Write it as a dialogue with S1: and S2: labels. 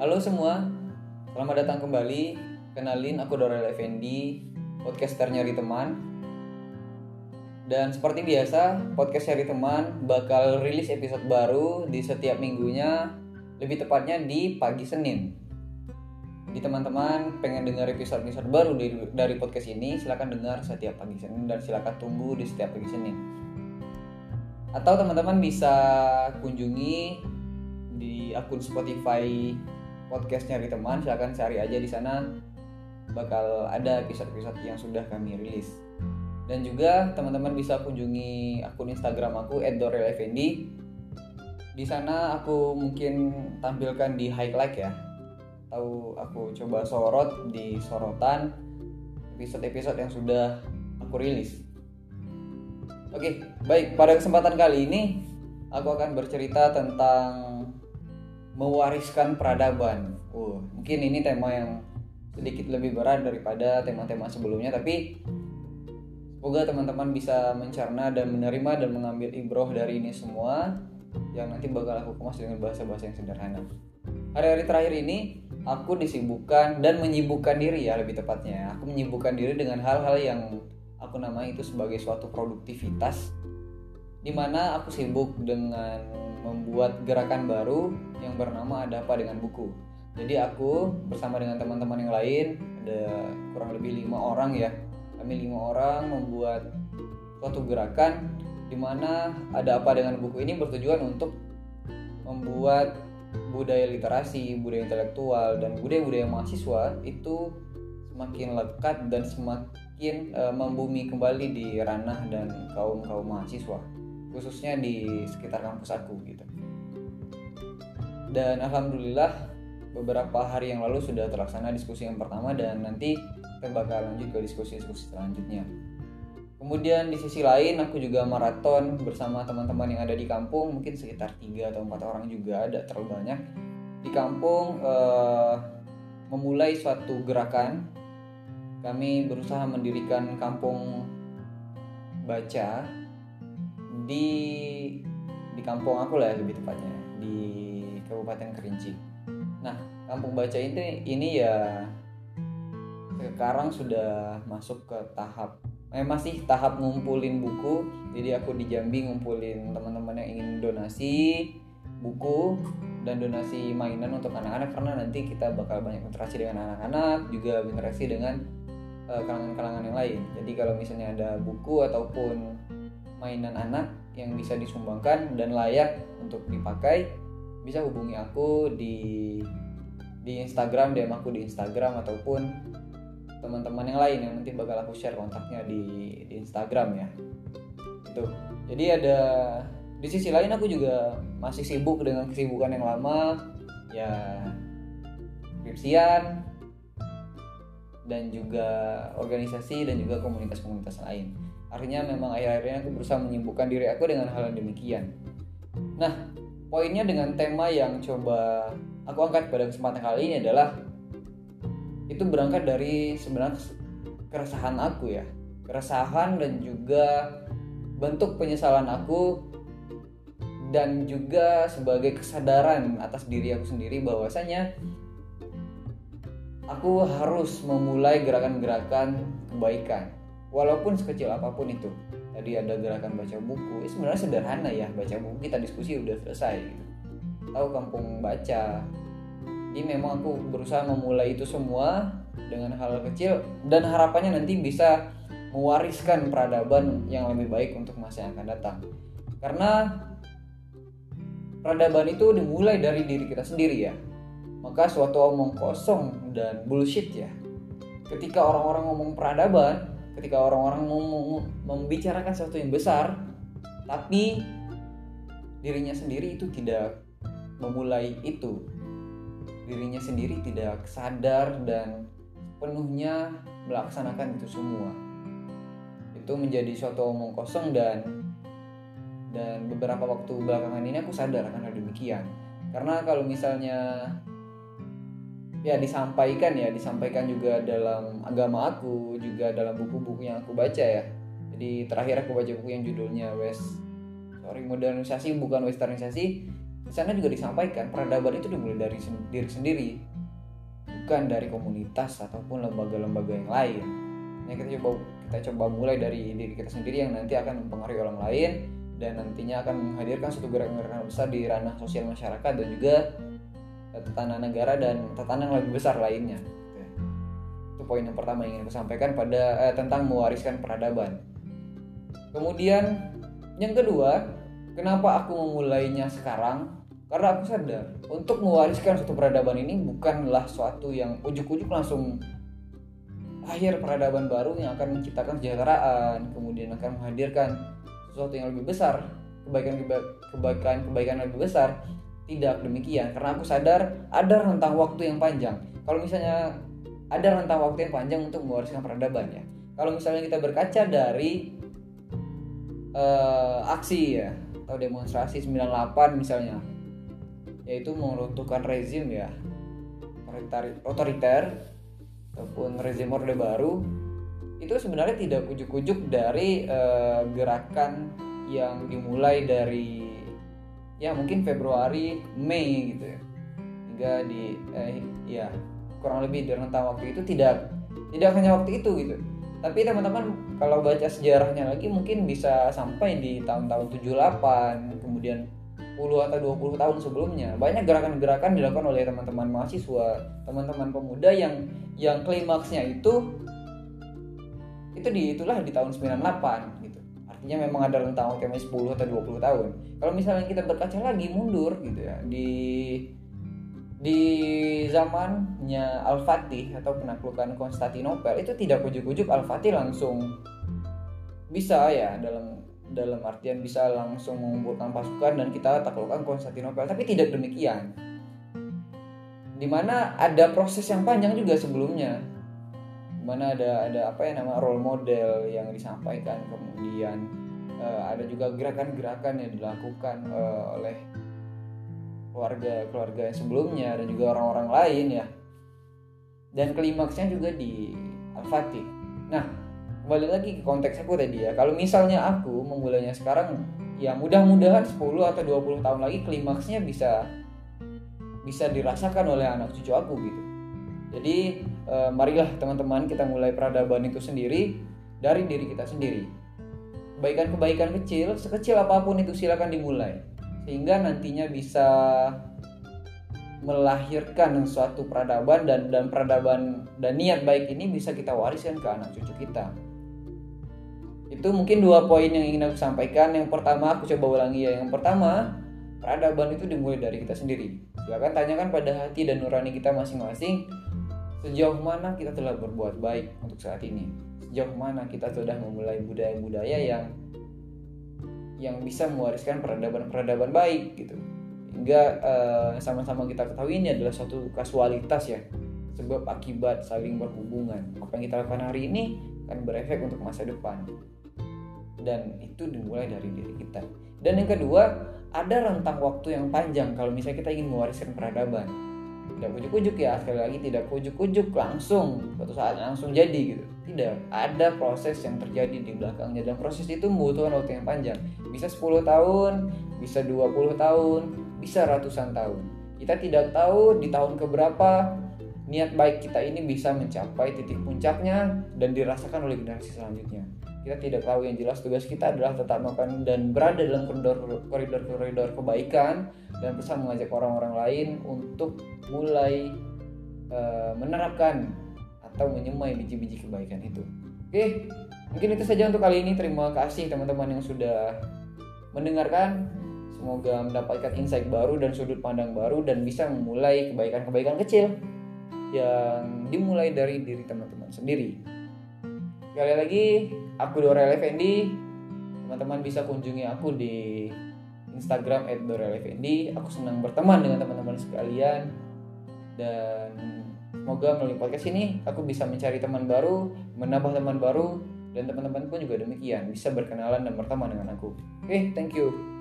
S1: Halo semua, selamat datang kembali. Kenalin aku Dorel Effendi, podcaster nyari teman. Dan seperti biasa, podcast nyari teman bakal rilis episode baru di setiap minggunya, lebih tepatnya di pagi Senin. Di teman-teman pengen dengar episode-episode baru dari, dari podcast ini, silahkan dengar setiap pagi Senin dan silahkan tunggu di setiap pagi Senin. Atau teman-teman bisa kunjungi di akun Spotify podcast nyari teman silahkan cari aja di sana. Bakal ada episode-episode yang sudah kami rilis. Dan juga teman-teman bisa kunjungi akun Instagram aku @doreleffendi di sana aku mungkin tampilkan di highlight ya. Atau aku coba sorot di sorotan episode-episode yang sudah aku rilis. Oke baik. Pada kesempatan kali ini aku akan bercerita tentang mewariskan peradaban. Uh, mungkin ini tema yang sedikit lebih berat daripada tema-tema sebelumnya, tapi semoga teman-teman bisa mencerna dan menerima dan mengambil ibroh dari ini semua yang nanti bakal aku kemas dengan bahasa-bahasa yang sederhana. Hari-hari terakhir ini aku disibukkan dan menyibukkan diri ya lebih tepatnya. Aku menyibukkan diri dengan hal-hal yang aku namai itu sebagai suatu produktivitas di mana aku sibuk dengan membuat gerakan baru yang bernama ada apa dengan buku. Jadi aku bersama dengan teman-teman yang lain ada kurang lebih lima orang ya kami lima orang membuat suatu gerakan di mana ada apa dengan buku ini bertujuan untuk membuat budaya literasi, budaya intelektual dan budaya-budaya mahasiswa itu semakin lekat dan semakin uh, membumi kembali di ranah dan kaum kaum mahasiswa khususnya di sekitar kampus aku gitu. Dan alhamdulillah beberapa hari yang lalu sudah terlaksana diskusi yang pertama dan nanti kita bakal lanjut ke diskusi-diskusi selanjutnya. Kemudian di sisi lain aku juga maraton bersama teman-teman yang ada di kampung mungkin sekitar 3 atau empat orang juga ada terlalu banyak di kampung eh, memulai suatu gerakan. Kami berusaha mendirikan kampung baca di di kampung aku lah lebih tepatnya di Kabupaten Kerinci. Nah, kampung baca ini ini ya sekarang sudah masuk ke tahap eh, masih tahap ngumpulin buku. Jadi aku di Jambi ngumpulin teman-teman yang ingin donasi buku dan donasi mainan untuk anak-anak karena nanti kita bakal banyak interaksi dengan anak-anak, juga interaksi dengan kalangan-kalangan uh, yang lain. Jadi kalau misalnya ada buku ataupun mainan anak yang bisa disumbangkan dan layak untuk dipakai bisa hubungi aku di di Instagram DM aku di Instagram ataupun teman-teman yang lain yang nanti bakal aku share kontaknya di, di Instagram ya. Itu jadi ada di sisi lain aku juga masih sibuk dengan kesibukan yang lama ya skripsian dan juga organisasi dan juga komunitas-komunitas lain Artinya memang akhir-akhir ini aku berusaha menyibukkan diri aku dengan hal yang demikian. Nah, poinnya dengan tema yang coba aku angkat pada kesempatan kali ini adalah itu berangkat dari sebenarnya keresahan aku ya. Keresahan dan juga bentuk penyesalan aku dan juga sebagai kesadaran atas diri aku sendiri bahwasanya aku harus memulai gerakan-gerakan kebaikan walaupun sekecil apa pun itu. Tadi ada gerakan baca buku. Eh, sebenarnya sederhana ya baca buku. Kita diskusi udah selesai. Gitu. tahu kampung baca. Jadi memang aku berusaha memulai itu semua dengan hal kecil. Dan harapannya nanti bisa mewariskan peradaban yang lebih baik untuk masa yang akan datang. Karena peradaban itu dimulai dari diri kita sendiri ya. Maka suatu omong kosong dan bullshit ya. Ketika orang-orang ngomong peradaban ketika orang-orang membicarakan sesuatu yang besar tapi dirinya sendiri itu tidak memulai itu. Dirinya sendiri tidak sadar dan penuhnya melaksanakan itu semua. Itu menjadi suatu omong kosong dan dan beberapa waktu belakangan ini aku sadar akan hal demikian. Karena kalau misalnya ya disampaikan ya disampaikan juga dalam agama aku juga dalam buku-buku yang aku baca ya. Jadi terakhir aku baca buku yang judulnya West sorry modernisasi bukan westernisasi. Di sana juga disampaikan peradaban itu dimulai dari diri sendiri bukan dari komunitas ataupun lembaga-lembaga yang lain. Nah kita coba kita coba mulai dari diri kita sendiri yang nanti akan mempengaruhi orang lain dan nantinya akan menghadirkan suatu gerakan-gerakan besar di ranah sosial masyarakat dan juga tatanan negara dan tatanan lebih besar lainnya. Itu poin yang pertama yang ingin aku sampaikan pada eh, tentang mewariskan peradaban. Kemudian yang kedua kenapa aku memulainya sekarang? Karena aku sadar untuk mewariskan suatu peradaban ini bukanlah suatu yang ujuk-ujuk langsung akhir peradaban baru yang akan menciptakan kesejahteraan kemudian akan menghadirkan sesuatu yang lebih besar kebaikan kebaikan kebaikan lebih besar tidak demikian karena aku sadar ada rentang waktu yang panjang. Kalau misalnya ada rentang waktu yang panjang untuk mewariskan peradaban ya. Kalau misalnya kita berkaca dari uh, aksi ya atau demonstrasi 98 misalnya yaitu meruntuhkan rezim ya otoriter ataupun rezim orde baru itu sebenarnya tidak ujuk-ujuk dari uh, gerakan yang dimulai dari ya mungkin Februari Mei gitu ya. Hingga di eh, ya kurang lebih di rentang waktu itu tidak tidak hanya waktu itu gitu. Tapi teman-teman kalau baca sejarahnya lagi mungkin bisa sampai di tahun-tahun 78 kemudian 10 atau 20 tahun sebelumnya. Banyak gerakan-gerakan dilakukan oleh teman-teman mahasiswa teman-teman pemuda yang yang klimaksnya itu itu di itulah di tahun 98 artinya memang ada rentang waktu 10 atau 20 tahun. Kalau misalnya kita berkaca lagi mundur gitu ya di di zamannya Al-Fatih atau penaklukan Konstantinopel itu tidak ujuk-ujuk Al-Fatih langsung bisa ya dalam dalam artian bisa langsung mengumpulkan pasukan dan kita taklukkan Konstantinopel. Tapi tidak demikian. Di mana ada proses yang panjang juga sebelumnya mana ada ada apa ya nama role model yang disampaikan kemudian uh, ada juga gerakan-gerakan yang dilakukan uh, oleh keluarga-keluarga yang sebelumnya dan juga orang-orang lain ya. Dan klimaksnya juga di Al-Fatih. Nah kembali lagi ke konteks aku tadi ya. Kalau misalnya aku memulainya sekarang ya mudah-mudahan 10 atau 20 tahun lagi klimaksnya bisa bisa dirasakan oleh anak cucu aku gitu. Jadi e, marilah teman-teman kita mulai peradaban itu sendiri dari diri kita sendiri. Kebaikan-kebaikan kecil, sekecil apa pun itu silakan dimulai. Sehingga nantinya bisa melahirkan suatu peradaban dan dan peradaban dan niat baik ini bisa kita wariskan ke anak cucu kita. Itu mungkin dua poin yang ingin aku sampaikan. Yang pertama aku coba ulangi ya. Yang pertama, peradaban itu dimulai dari kita sendiri. Silakan tanyakan pada hati dan nurani kita masing-masing Sejauh mana kita telah berbuat baik untuk saat ini? Sejauh mana kita sudah memulai budaya-budaya yang yang bisa mewariskan peradaban-peradaban baik gitu. Hingga uh, sama-sama kita ketahui ini adalah suatu kasualitas ya. Sebab akibat saling berhubungan. Apa yang kita lakukan hari ini akan berefek untuk masa depan. Dan itu dimulai dari diri kita. Dan yang kedua, ada rentang waktu yang panjang kalau misalnya kita ingin mewariskan peradaban tidak ujuk-ujuk ya sekali lagi tidak ujuk-ujuk langsung suatu saat langsung jadi gitu. Tidak ada proses yang terjadi di belakangnya dan proses itu membutuhkan waktu yang panjang. Bisa 10 tahun bisa 20 tahun bisa ratusan tahun. Kita tidak tahu di tahun keberapa niat baik kita ini bisa mencapai titik puncaknya dan dirasakan oleh generasi selanjutnya. Kita tidak tahu yang jelas tugas kita adalah tetap makan dan berada dalam koridor koridor koridor kebaikan dan bisa mengajak orang-orang lain untuk mulai uh, menerapkan atau menyemai biji-biji kebaikan itu. Oke, mungkin itu saja untuk kali ini. Terima kasih teman-teman yang sudah mendengarkan. Semoga mendapatkan insight baru dan sudut pandang baru dan bisa memulai kebaikan-kebaikan kecil yang dimulai dari diri teman-teman sendiri. Sekali lagi, aku Dora Effendi. Teman-teman bisa kunjungi aku di Instagram @dorelefendi. Aku senang berteman dengan teman-teman sekalian dan semoga melalui podcast ini aku bisa mencari teman baru, menambah teman baru dan teman-teman pun juga demikian bisa berkenalan dan berteman dengan aku. Oke, okay, thank you.